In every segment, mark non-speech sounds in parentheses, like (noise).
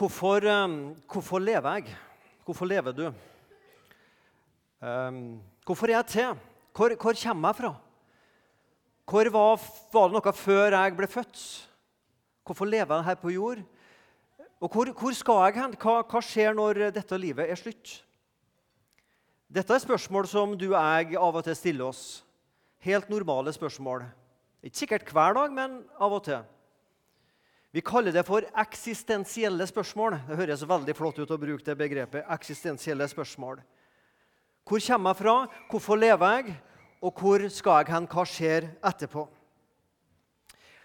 Hvorfor, um, hvorfor lever jeg? Hvorfor lever du? Um, hvorfor er jeg til? Hvor, hvor kommer jeg fra? Hvor var, var, det noe før jeg ble født? Hvorfor lever jeg her på jord? Og hvor, hvor skal jeg hen? Hva, hva, skjer når dette livet er slutt? Dette er spørsmål som du og jeg av og til stiller oss. Helt normale spørsmål. Ikke sikkert hver dag, men av og til. Vi kaller det for eksistensielle spørsmål. Det høres veldig flott ut å bruke det begrepet. eksistensielle spørsmål. Hvor kommer jeg fra? Hvorfor lever jeg? Og hvor skal jeg hen? Hva skjer etterpå?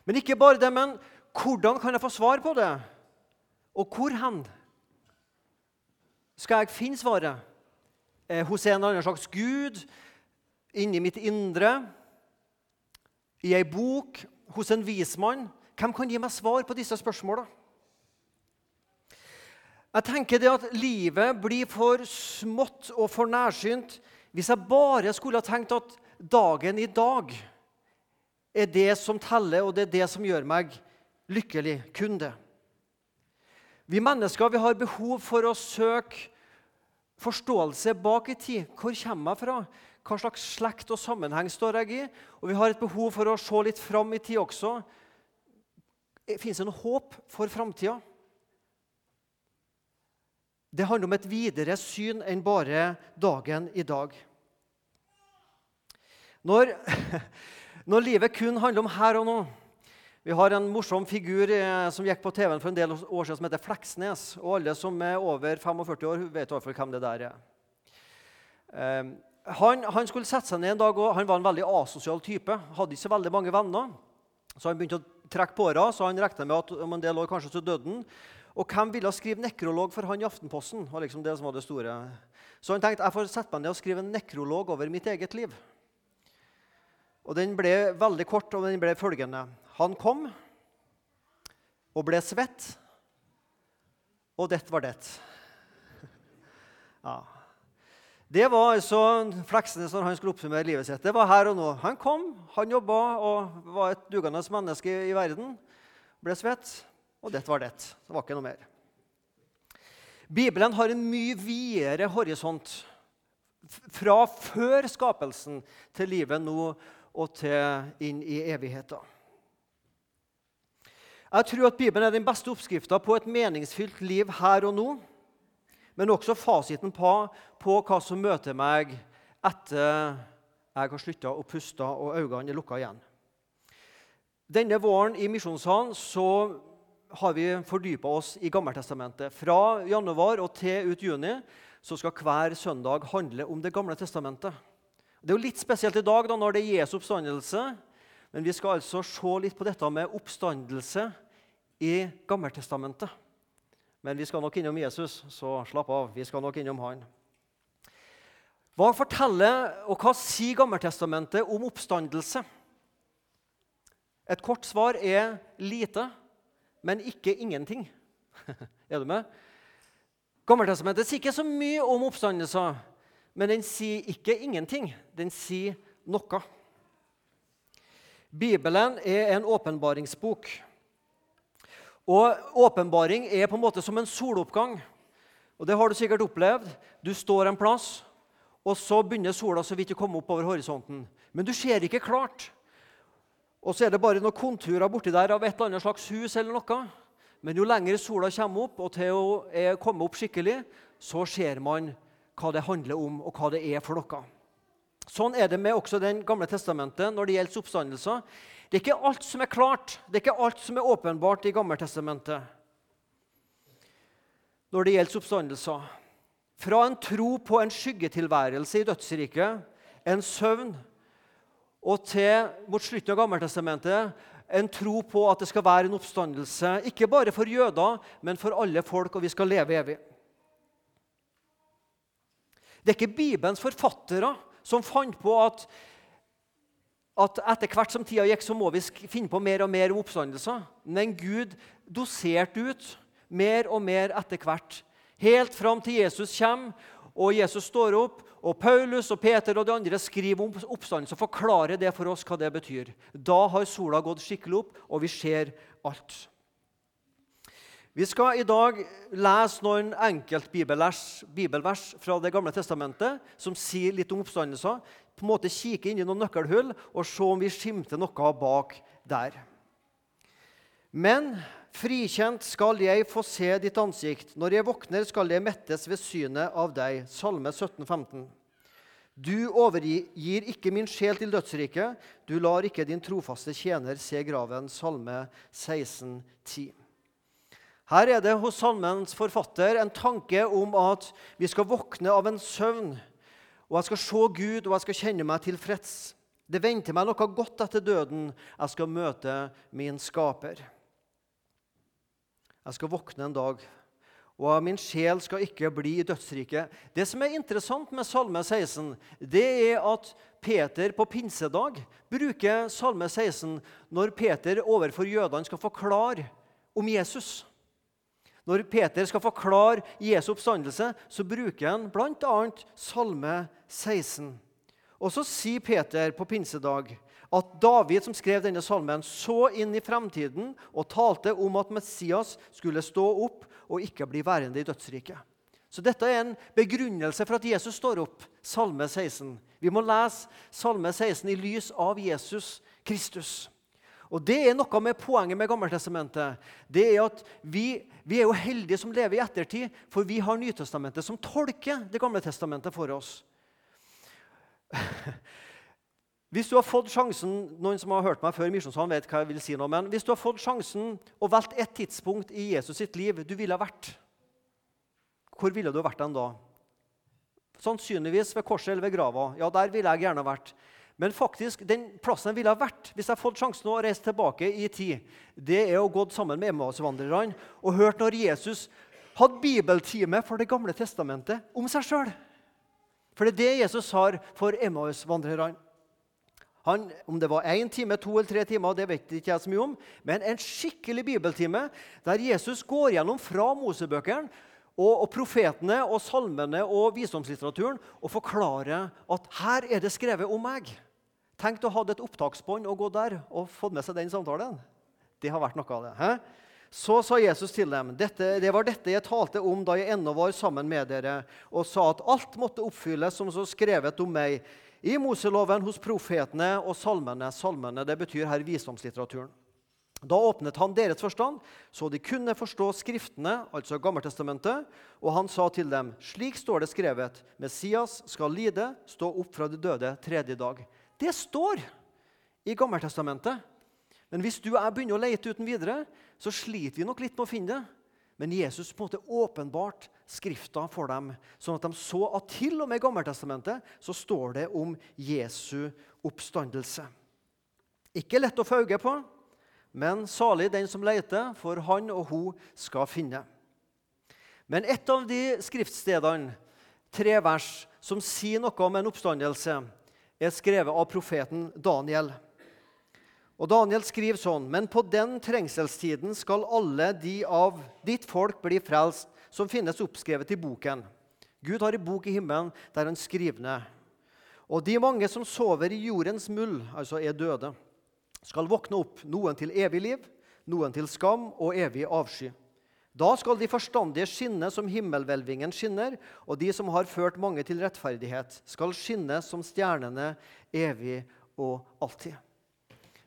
Men ikke bare det, men hvordan kan jeg få svar på det? Og hvor hen skal jeg finne svaret? Eh, hos en annen slags gud? Inni mitt indre? I ei bok? Hos en vismann? Hvem kan gi meg svar på disse spørsmåla? Jeg tenker det at livet blir for smått og for nærsynt hvis jeg bare skulle ha tenkt at dagen i dag er det som teller, og det er det som gjør meg lykkelig. Kun det. Vi mennesker vi har behov for å søke forståelse bak i tid. Hvor kommer jeg fra? Hva slags slekt og sammenheng står jeg i? Og vi har et behov for å se litt fram i tid også. Fins det noe håp for framtida? Det handler om et videre syn enn bare dagen i dag. Når, (laughs) når livet kun handler om her og nå Vi har en morsom figur eh, som gikk på TV-en for en del år siden som heter Fleksnes. Og alle som er over 45 år, vet iallfall hvem det der er. Eh, han, han, skulle sette seg ned en dag, og han var en veldig asosial type. Hadde ikke så veldig mange venner. Så han begynte å trekke på åra, så han regna med at om en del år kanskje så døde han. Og hvem ville skrive nekrolog for han i Aftenposten? var liksom det som var det store. Så han tenkte jeg får sette meg ned og skrive en nekrolog over mitt eget liv. Og Den ble veldig kort, og den ble følgende. Han kom og ble svett, og det var det. (laughs) Ja. Det var altså Fleksnes når han skulle oppsummere livet sitt. Det var her og nå. Han kom, han jobba og var et dugende menneske i, verden. Ble svett, og det var det. Det var ikke noe mer. Bibelen har en mye videre horisont. Fra før skapelsen til livet nå og til inn i evigheten. Jeg tror at Bibelen er den beste oppskrifta på et meningsfylt liv her og nå men også fasiten på, på hva som møter meg etter jeg har slutta å puste og øynene er lukka igjen. Denne våren i Misjonssalen så har vi fordypa oss i Gammeltestamentet. Fra januar og til ut juni så skal hver søndag handle om Det gamle testamentet. Det er jo litt spesielt i dag da, når det er Jesu oppstandelse. Men vi skal altså se litt på dette med oppstandelse i Gammeltestamentet. Men vi skal nok innom Jesus, så slapp av. Vi skal nok innom han. Hva forteller og hva sier Gammeltestamentet om oppstandelse? Et kort svar er lite, men ikke ingenting. (laughs) er du med? Gammeltestamentet sier ikke så mye om oppstandelser, men den sier ikke ingenting. Den sier noe. Bibelen er en åpenbaringsbok. Og Åpenbaring er på en måte som en soloppgang. Og Det har du sikkert opplevd. Du står en plass, og så begynner sola så vidt å komme opp over horisonten. Men du ser ikke klart. Og så er det bare noen konturer borti der av et eller annet slags hus. eller noe. Men jo lenger sola kommer opp, og til å komme opp skikkelig, så ser man hva det handler om, og hva det er for noe. Sånn er det med også Den gamle testamentet når det gjelder oppstandelser. Det er ikke alt som er klart, det er ikke alt som er åpenbart i Gammeltestamentet når det gjelder oppstandelser. Fra en tro på en skyggetilværelse i dødsriket, en søvn, og til mot slutten av Gammeltestamentet en tro på at det skal være en oppstandelse, ikke bare for jøder, men for alle folk, og vi skal leve evig. Det er ikke Bibelens forfattere som fant på at at etter hvert som tida gikk, så må vi finne på mer og mer om oppstandelser. Men Gud doserte ut mer og mer etter hvert. Helt fram til Jesus kommer, og Jesus står opp, og Paulus og Peter og de andre skriver om oppstandelse og forklarer det for oss hva det betyr. Da har sola gått skikkelig opp, og vi ser alt. Vi skal i dag lese noen enkeltbibelvers fra Det gamle testamentet som sier litt om oppstandelser. På en måte Kikke inn i noen nøkkelhull og se om vi skimter noe bak der. Men frikjent skal jeg få se ditt ansikt. Når jeg våkner, skal jeg mettes ved synet av deg. Salme 17, 15. Du overgir ikke min sjel til dødsriket. Du lar ikke din trofaste tjener se graven. Salme 16, 10. Her er det hos salmens forfatter en tanke om at vi skal våkne av en søvn, og jeg skal se Gud og jeg skal kjenne meg tilfreds. Det venter meg noe godt etter døden. Jeg skal møte min skaper. Jeg skal våkne en dag, og min sjel skal ikke bli i dødsriket. Det som er interessant med Salme 16, det er at Peter på pinsedag bruker Salme 16 når Peter overfor jødene skal forklare om Jesus. Når Peter skal forklare Jesu oppstandelse, så bruker han bl.a. Salme 16. Og så sier Peter på pinsedag at David, som skrev denne salmen, så inn i fremtiden og talte om at Messias skulle stå opp og ikke bli værende i dødsriket. Så dette er en begrunnelse for at Jesus står opp. Salme 16. Vi må lese Salme 16 i lys av Jesus Kristus. Og Det er noe med poenget med Gammeltestamentet. Det er at vi, vi, er jo heldige som lever i ettertid, for vi har Nytestamentet som tolker Det gamle testamentet for oss. (laughs) Hvis du har fått sjansen, Noen som har hørt meg før, misjonssalen vet hva jeg vil si nå, men hvis du har fått sjansen og valgt et tidspunkt i Jesus sitt liv du ville ha vært, hvor ville du ha vært den da? Sannsynligvis ved korset eller ved grava. Ja, der ville jeg gjerne vært. Men faktisk, den plassen jeg ville ha vært hvis jeg fått sjansen å reise tilbake i tid, det er å gå sammen med Emmausvandrerne og hørt når Jesus hadde bibeltime for Det gamle testamentet om seg sjøl. For det er det Jesus har for Emmausvandrerne. Han, om det var én time, to eller tre timer, det vet ikke jeg så mye om, men en skikkelig bibeltime der Jesus går gjennom fra Mosebøkene og, og profetene og salmene og visdomslitteraturen og forklare at her er det skrevet om meg. Tenk å ha et opptaksbånd og gå der og fått med seg den samtalen. Det har vært noe av det. He? Så sa Jesus til dem, det var dette jeg talte om da jeg ennå var sammen med dere, og sa at alt måtte oppfylles som så skrevet om meg i Moseloven, hos profetene og salmene. Salmene det betyr her visdomslitteraturen. Da åpnet han deres forstand, så de kunne forstå Skriftene, altså Gammeltestamentet, og han sa til dem, slik står det skrevet, Messias skal lide, stå opp fra de døde tredje dag. Det står i Gammeltestamentet. Men hvis du og jeg begynner å lete uten videre, så sliter vi nok litt med å finne det. Men Jesus på en måte åpenbart Skrifta for dem, sånn at de så at til og med i Gammeltestamentet så står det om Jesu oppstandelse. Ikke lett å få øye på, men salig den som leter, for han og hun skal finne. Men et av de skriftstedene, tre vers, som sier noe om en oppstandelse, er skrevet av profeten Daniel. Og Daniel skriver sånn.: Men på den trengselstiden skal alle de av ditt folk bli frelst, som finnes oppskrevet i boken. Gud har en bok i himmelen der han skriver ned. Og de mange som sover i jordens muld, altså er døde, skal våkne opp, noen til evig liv, noen til skam og evig avsky. Da skal de forstandige skinne som himmelhvelvingen skinner, og de som har ført mange til rettferdighet, skal skinne som stjernene evig og alltid.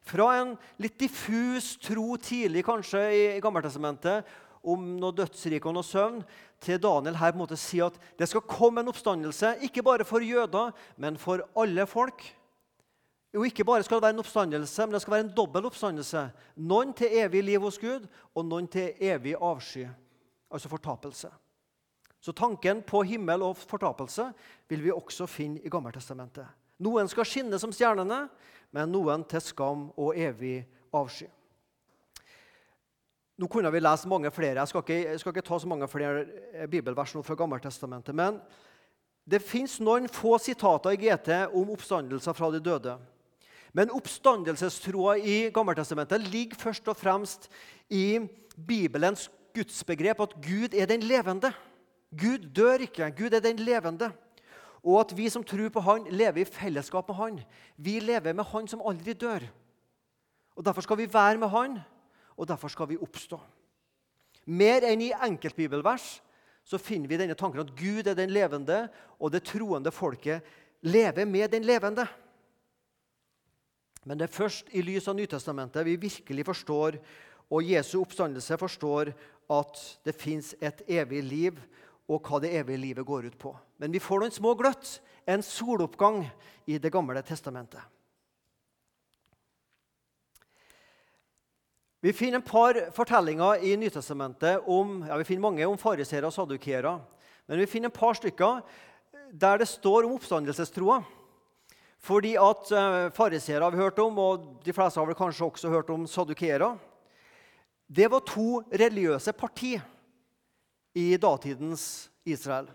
Fra en litt diffus tro tidlig kanskje i Gammeltestamentet om noe dødsrike og noe søvn, til Daniel her på en måte sier at det skal komme en oppstandelse, ikke bare for jøder, men for alle folk. Jo, ikke bare skal det være en oppstandelse, men det skal være en dobbel oppstandelse. Noen til evig liv hos Gud, og noen til evig avsky, altså fortapelse. Så tanken på himmel og fortapelse vil vi også finne i Gammeltestamentet. Noen skal skinne som stjernene, men noen til skam og evig avsky. Nå kunne vi lest mange flere. Jeg skal ikke, jeg skal ikke ta så mange flere bibelvers nå fra Gammeltestamentet. Men det fins noen få sitater i GT om oppstandelser fra de døde. Men oppstandelsestroa i Gammeltestamentet ligger først og fremst i Bibelens gudsbegrep, at Gud er den levende. Gud dør ikke. Gud er den levende. Og at vi som tror på Han, lever i fellesskap med Han. Vi lever med Han som aldri dør. Og Derfor skal vi være med Han, og derfor skal vi oppstå. Mer enn i enkeltbibelvers så finner vi denne tanken at Gud er den levende, og det troende folket lever med den levende. Men det er først i lys av Nytestamentet vi virkelig forstår, og Jesu oppstandelse forstår, at det fins et evig liv, og hva det evige livet går ut på. Men vi får noen små gløtt, en soloppgang i Det gamle testamentet. Vi finner et par fortellinger i Nytestamentet om ja, vi finner mange om fariseere og sadukeere. Men vi finner et par stykker der det står om oppstandelsestroa. Fordi at uh, Fariseere har vi hørt om, og de fleste har vel kanskje også hørt om sadukeere. Det var to religiøse parti i datidens Israel.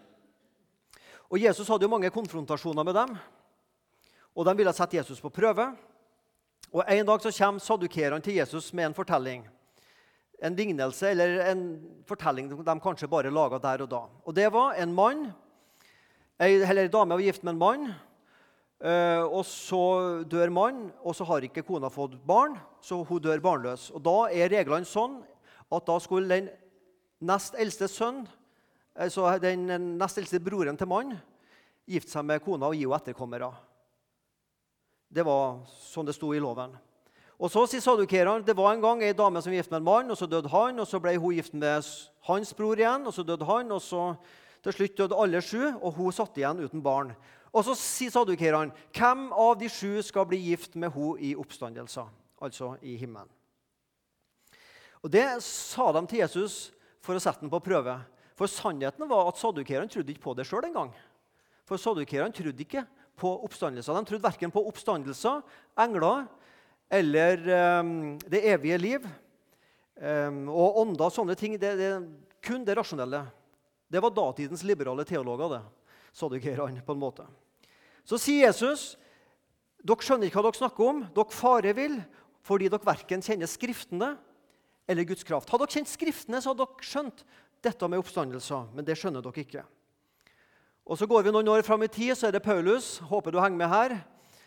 Og Jesus hadde jo mange konfrontasjoner med dem, og de ville sette Jesus på prøve. Og En dag så kommer sadukerene til Jesus med en fortelling. En lignelse eller en fortelling de kanskje bare laga der og da. Og Det var en mann, eller en dame var gift med en mann. Eh, og Så dør mannen, og så har ikke kona fått barn, så hun dør barnløs. Og Da er reglene sånn at da skulle den nest eldste sønn, altså den nest eldste broren til mannen, gifte seg med kona og gi henne etterkommere. Det var sånn det sto i loven. Og så sier sadukerene det var en gang ei dame som var gift med en mann, og så døde han. og Så ble hun gift med hans bror igjen, og så døde han. og så Til slutt døde alle sju, og hun satt igjen uten barn. Og Så sier sadukerene hvem av de sju skal bli gift med hun i oppstandelser, altså i himmelen. Og Det sa de til Jesus for å sette ham på prøve. For sannheten var at sadukerene trodde ikke på det sjøl engang. For sadukerene trodde ikke på oppstandelser. De trodde verken på oppstandelser, engler eller um, det evige liv. Um, og ånder og sånne ting. Det, det, kun det rasjonelle. Det var datidens liberale teologer, det, sadukerene, på en måte. Så sier Jesus dere skjønner ikke hva dere snakker om. Dere farer vill fordi dere verken kjenner Skriftene eller Guds kraft. Hadde dere kjent Skriftene, så hadde dere skjønt dette med oppstandelser, men det skjønner dere ikke. Og Så går vi noen år fram i tid, så er det Paulus håper du henger med her,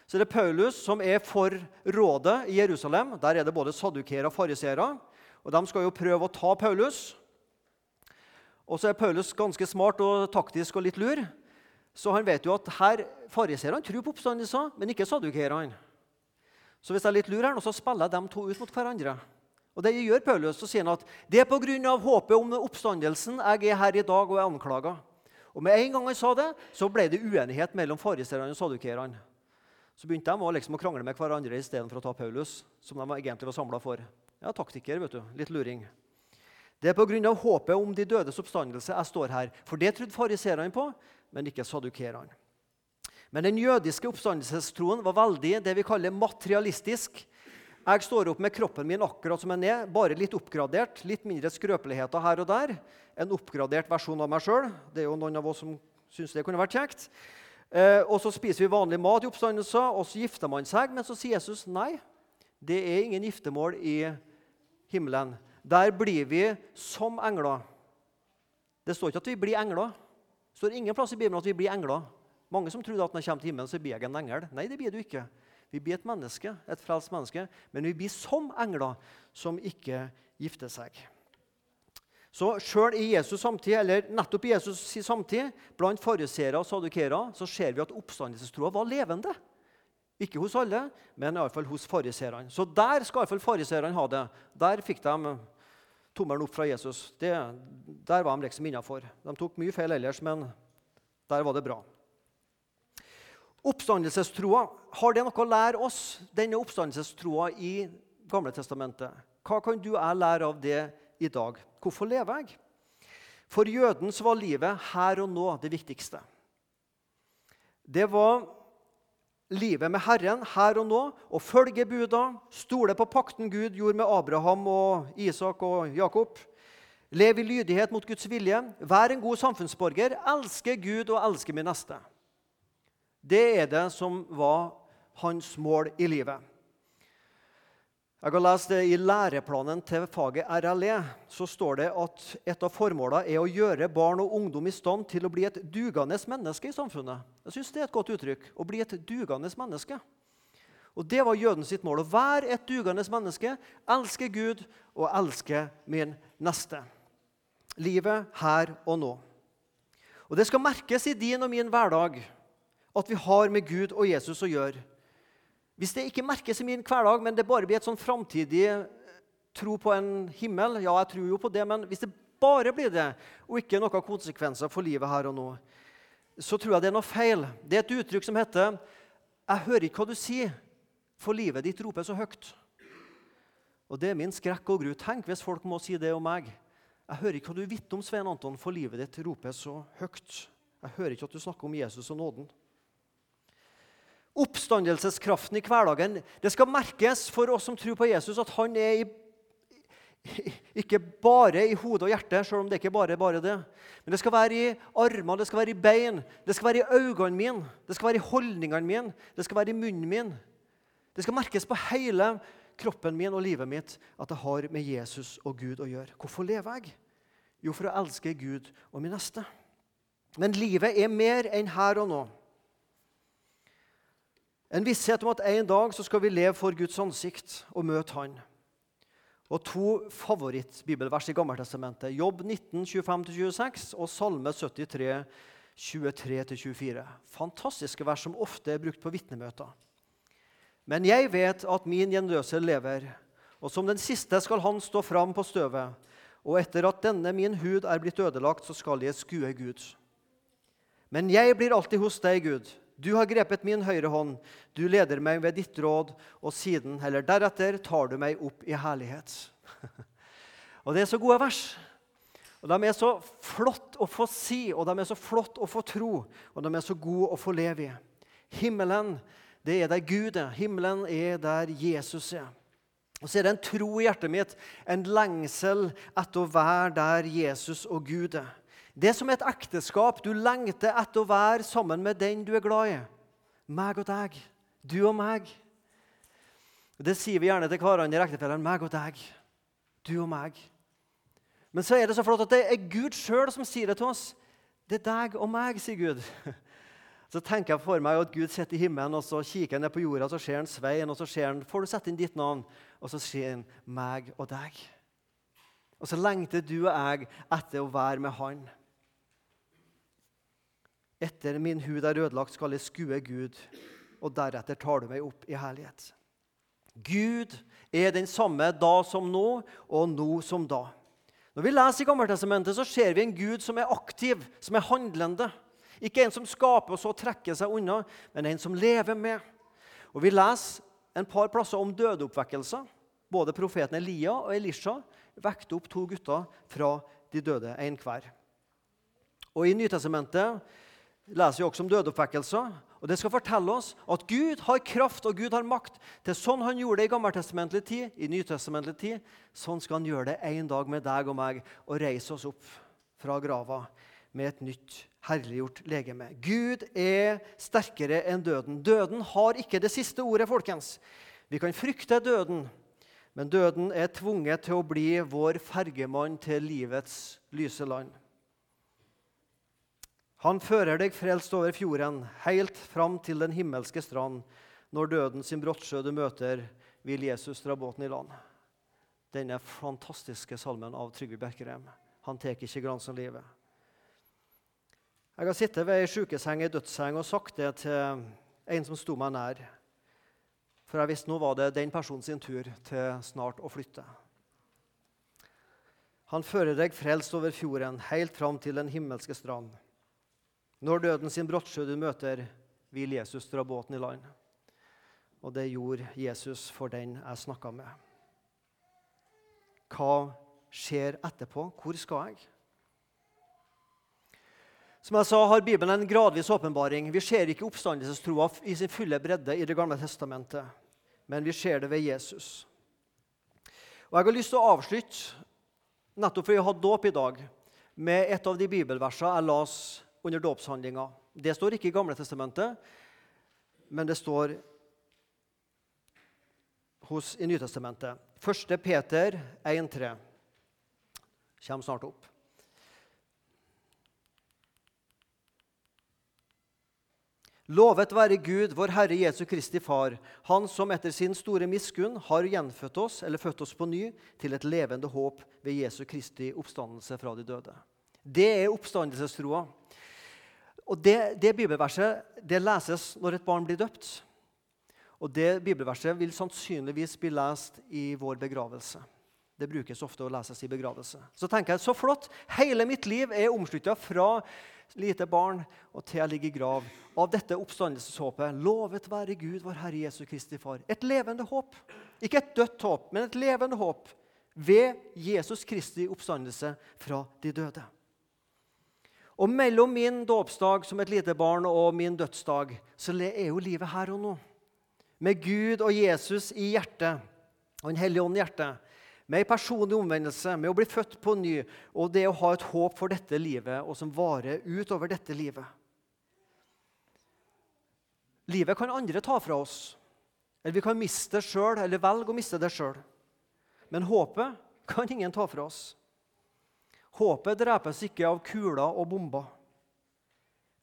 så er det Paulus som er for rådet i Jerusalem. Der er det både sadukere og fariseere. Og De skal jo prøve å ta Paulus. Og så er Paulus ganske smart og taktisk og litt lur. Så han vet jo at her fariseerne tror på oppstandelser, men ikke sadukeerne. Så hvis jeg er litt lur her, så spiller jeg dem to ut mot hverandre. Og det gjør Paulus. Så sier han at det er pga. håpet om oppstandelsen jeg er her i dag og er anklaga. Og Med en gang han sa det, så ble det uenighet mellom fariseerne og sadukeerne. Så begynte de å, liksom, å krangle med hverandre istedenfor å ta Paulus, som de egentlig var samla for. Ja, taktiker, vet du. Litt luring. Det er pga. håpet om de dødes oppstandelse jeg står her. For det trodde fariseerne på, men ikke sadukerene. Men den jødiske oppstandelsestroen var veldig det vi kaller materialistisk. Jeg står opp med kroppen min akkurat som den er, bare litt oppgradert. Litt mindre skrøpeligheter her og der. En oppgradert versjon av meg sjøl. Det er jo noen av oss som syns det kunne vært kjekt. Eh, og så spiser vi vanlig mat i oppstandelser, og så gifter man seg. Men så sier Jesus nei, det er ingen giftermål i himmelen. Der blir vi som engler. Det står ikke at vi blir engler. Det står ingen plass i Bibelen at vi blir engler. Mange som trodde at når jeg kommer til himmelen, så blir jeg en engel. Nei, det blir du ikke. Vi blir et menneske, et frelst menneske, men vi blir som engler som ikke gifter seg. Så sjøl i Jesus samtid, eller nettopp i Jesus samtid, blant fariseere og sadukere, så ser vi at oppstandelsestroa var levende. Ikke hos alle, men iallfall hos fariseerne. Så der skal iallfall fariseerne ha det. Der fikk de tommelen opp fra Jesus. Det, der var de liksom innafor. De tok mye feil ellers, men der var det bra. Oppstandelsestroa, har det noe å lære oss, denne oppstandelsestroa i Gamle Testamentet? Hva kan du og jeg lære av det i dag? Hvorfor lever jeg? For jøden var livet her og nå det viktigste. Det var livet med Herren her og nå, og følge buda, stole på pakten Gud gjorde med Abraham og Isak og Jakob. Lev i lydighet mot Guds vilje, Vær en god samfunnsborger, elske Gud og elske min neste. Det er det som var hans mål i livet. Jeg har lest det I læreplanen til faget RLE så står det at et av formålene er å gjøre barn og ungdom i stand til å bli et dugende menneske i samfunnet. Jeg synes Det er et godt uttrykk. Å bli et dugende menneske. Og Det var jøden sitt mål. Å være et dugende menneske, elske Gud og elske min neste. Livet her og nå. Og Det skal merkes i din og min hverdag at vi har med Gud og Jesus å gjøre. Hvis det ikke merkes i min hverdag, men det bare blir et sånn framtidig eh, tro på en himmel Ja, jeg tror jo på det, men hvis det bare blir det, og ikke noen konsekvenser for livet her og nå, så tror jeg det er noe feil. Det er et uttrykk som heter 'Jeg hører ikke hva du sier, for livet ditt roper så høyt'. Og Det er min skrekk og gru. Tenk hvis folk må si det om meg. Jeg hører ikke hva du vitner om, Svein Anton, for livet ditt roper så høyt. Jeg hører ikke at du snakker om Jesus og nåden. Oppstandelseskraften i hverdagen det skal merkes for oss som tror på Jesus, at han er i ikke bare i hodet og hjertet, selv om det ikke bare er bare det. Men det skal være i armer, det skal være i bein, det skal være i øynene mine, det skal være i holdningene mine, det skal være i munnen min. Det skal merkes på hele kroppen min og livet mitt at det har med Jesus og Gud å gjøre. Hvorfor lever jeg? Jo, for å elske Gud og min neste. Men livet er mer enn her og nå. En visshet om at en dag så skal vi leve for Guds ansikt og møte Han. Og to favorittbibelvers i Gammeltestamentet. Jobb 19, 25-26 og Salme 73, 23-24. Fantastiske vers som ofte er brukt på vitnemøter. Men jeg vet at min gjenløser lever, og som den siste skal han stå fram på støvet. Og etter at denne min hud er blitt ødelagt, så skal jeg skue Gud. Men jeg blir alltid hos deg, Gud. Du har grepet min høyre hånd, du leder meg ved ditt råd, og siden, eller deretter, tar du meg opp i herlighet. (laughs) og Det er så gode vers. Og De er så flott å få si, og de er så flott å få tro, og de er så gode å få leve i. Himmelen, det er der Gud er. Himmelen er der Jesus er. Og så er det en tro i hjertet mitt, en lengsel etter å være der Jesus og Gud er. Det er som et ekteskap. Du lengter etter å være sammen med den du er glad i. Meg og deg. Du og meg. Det sier vi gjerne til hverandre, ektefellene. Meg og deg. Du og meg. Men så er det så flott at det er Gud sjøl som sier det til oss. Det er deg og meg, sier Gud. (laughs) Så tenker jeg for meg at Gud sitter i himmelen og så kikker han ned på jorda, så ser han Svein, og så ser han, får du sette inn ditt navn, og så sier han meg og deg. Og så lengter du og jeg etter å være med Han. Etter min hud er ødelagt, skal jeg skue Gud, og deretter tar du meg opp i herlighet. Gud er den samme da som nå, og nå som da. Når vi leser i Gammeltestamentet, så ser vi en Gud som er aktiv, som er handlende. Ikke en som skaper og så trekker seg unna, men en som lever med. Og Vi leser en par plasser om dødeoppvekkelser. Både profeten Elia og Elisha vekte opp to gutter fra de døde, en hver. Og I Nytestamentet leser jo også om dødeoppvekkelser. Og Det skal fortelle oss at Gud har kraft og Gud har makt. Til sånn han gjorde det i gammeltestamentlig tid, i nytestamentlig tid, sånn skal han gjøre det en dag med deg og meg og reise oss opp fra grava med et nytt, herliggjort legeme. Gud er sterkere enn døden. Døden har ikke det siste ordet, folkens. Vi kan frykte døden, men døden er tvunget til å bli vår fergemann til livets lyse land. Han fører deg frelst over fjorden, helt fram til den himmelske strand. Når døden sin brottsjø du møter, vil Jesus dra båten i land. Denne fantastiske salmen av Trygve Bjerkerem. Han tar ikke glansen livet. Jeg har sittet ved ei sjukeseng, ei dødsseng, og sagt det til en som sto meg nær. For jeg visste nå var det den personen sin tur til snart å flytte. Han fører deg frelst over fjorden, helt fram til den himmelske strand. Når døden sin brottsjø du møter, vil Jesus dra båten i land. Og det gjorde Jesus for den jeg snakka med. Hva skjer etterpå? Hvor skal jeg? Som jeg sa, har Bibelen en gradvis åpenbaring. Vi ser ikke oppstandelsestroa i sin fulle bredde i Det gamle testamentet, men vi ser det ved Jesus. Og Jeg har lyst til å avslutte, nettopp fordi jeg har dåp i dag, med et av de bibelversene jeg las under dåpshandlinga. Det står ikke i Gamle testamentet, men det står hos, i Nytestamentet. 1. Peter 1,3 kommer snart opp. Lovet være Gud, vår Herre Jesu Kristi Far, Han som etter sin store miskunn har gjenfødt oss, eller født oss på ny, til et levende håp ved Jesu Kristi oppstandelse fra de døde. Det er oppstandelsestroa. Og det, det bibelverset det leses når et barn blir døpt. Og det bibelverset vil sannsynligvis bli lest i vår begravelse. Det brukes ofte å leses i begravelse. Så tenker jeg, så flott! Hele mitt liv er omslutta fra lite barn og til jeg ligger i grav, av dette oppstandelseshåpet. Lovet være Gud, vår Herre Jesu Kristi Far. Et levende håp. Ikke et dødt håp, men et levende håp ved Jesus Kristi oppstandelse fra de døde. Og mellom min dåpsdag som et lite barn og min dødsdag så er jo livet her og nå. Med Gud og Jesus i hjertet og Den hellige ånd i hjertet med en personlig omvendelse, med å bli født på ny, og det å ha et håp for dette livet, og som varer utover dette livet. Livet kan andre ta fra oss, eller vi kan miste det sjøl, eller velge å miste det sjøl. Men håpet kan ingen ta fra oss. Håpet drepes ikke av kuler og bomber.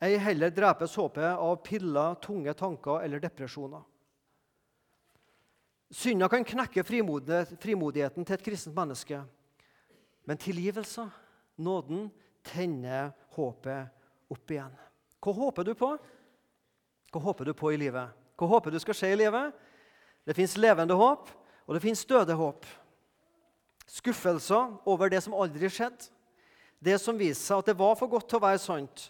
Ei heller drepes håpet av piller, tunge tanker eller depresjoner. Synder kan knekke frimodigheten til et kristent menneske. Men tilgivelse, nåden, tenner håpet opp igjen. Hva håper du på? Hva håper du på i livet? Hva håper du skal skje i livet? Det fins levende håp, og det fins døde håp. Skuffelser over det som aldri skjedde. Det som viser seg at det var for godt til å være sant.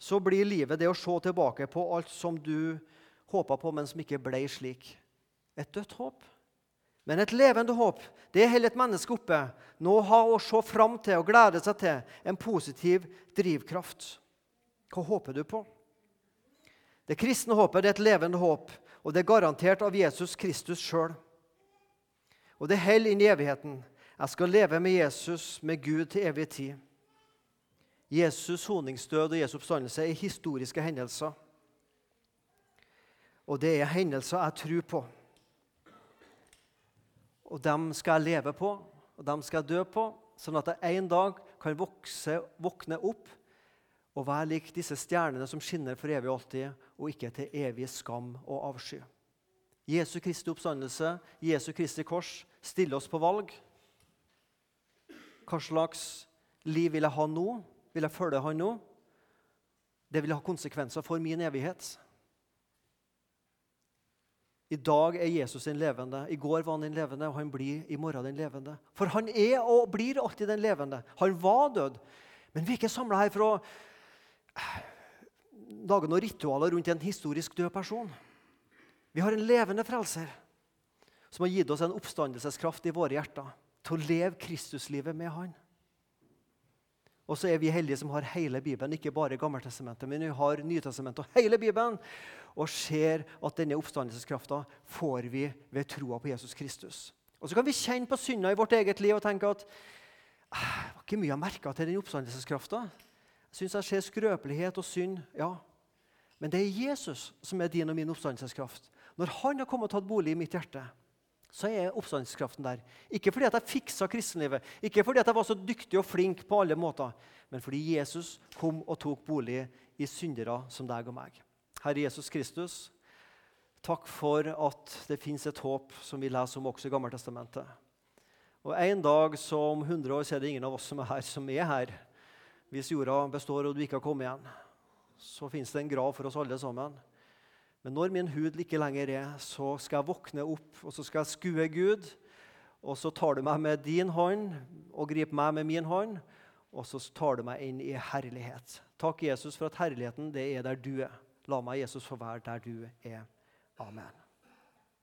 Så blir livet det å se tilbake på alt som du håpa på, men som ikke ble slik et dødt håp. Men et levende håp det holder et menneske oppe. Nå ha å se fram til og glede seg til en positiv drivkraft. Hva håper du på? Det kristne håpet det er et levende håp, og det er garantert av Jesus Kristus sjøl. Og det holder inn i evigheten. Jeg skal leve med Jesus, med Gud, til evig tid. Jesus' soningsdød og Jesu oppstandelse er historiske hendelser. Og det er hendelser jeg tror på. Og dem skal jeg leve på, og dem skal jeg dø på, sånn at jeg en dag kan vokse, våkne opp og være lik disse stjernene som skinner for evig og alltid, og ikke til evig skam og avsky. Jesu Kristi oppstandelse, Jesu Kristi kors, stiller oss på valg. Hva slags liv vil jeg ha nå? Vil jeg følge han nå? Det vil ha konsekvenser for min evighet. I dag er Jesus den levende. I går var han den levende, og han blir i morgen den levende. For han er og blir alltid den levende. Han var død. Men vi er ikke samla her for å eh, lage noen ritualer rundt en historisk død person. Vi har en levende frelser som har gitt oss en oppstandelseskraft i våre hjerter til å leve Kristuslivet med Han. Og så er vi heldige som har hele Bibelen, ikke bare Gammeltestamentet, men vi har Nytestamentet og hele Bibelen, og ser at denne oppstandelseskrafta får vi ved troa på Jesus Kristus. Og Så kan vi kjenne på synda i vårt eget liv og tenke at «Ah, det var ikke mye jeg merka til den oppstandelseskrafta. Jeg syns jeg ser skrøpelighet og synd. Ja, men det er Jesus som er din og min oppstandelseskraft. Når han har kommet og tatt bolig i mitt hjerte, så er oppstandskraften der. Ikke fordi at jeg fiksa kristenlivet, ikke fordi at jeg var så dyktig og flink på alle måter, men fordi Jesus kom og tok bolig i syndere som deg og meg. Herre Jesus Kristus, takk for at det fins et håp som vi leser om også i Gammeltestamentet. Og En dag som 100 år så er det ingen av oss som er her, som er her. Hvis jorda består og du ikke har kommet igjen, så fins det en grav for oss alle sammen. Men når min hud ikke lenger er, så skal jeg våkne opp og så skal jeg skue Gud. Og så tar du meg med din hånd og griper meg med min hånd, og så tar du meg inn i herlighet. Takk, Jesus, for at herligheten det er der du er. La meg, Jesus, få være der du er. Amen.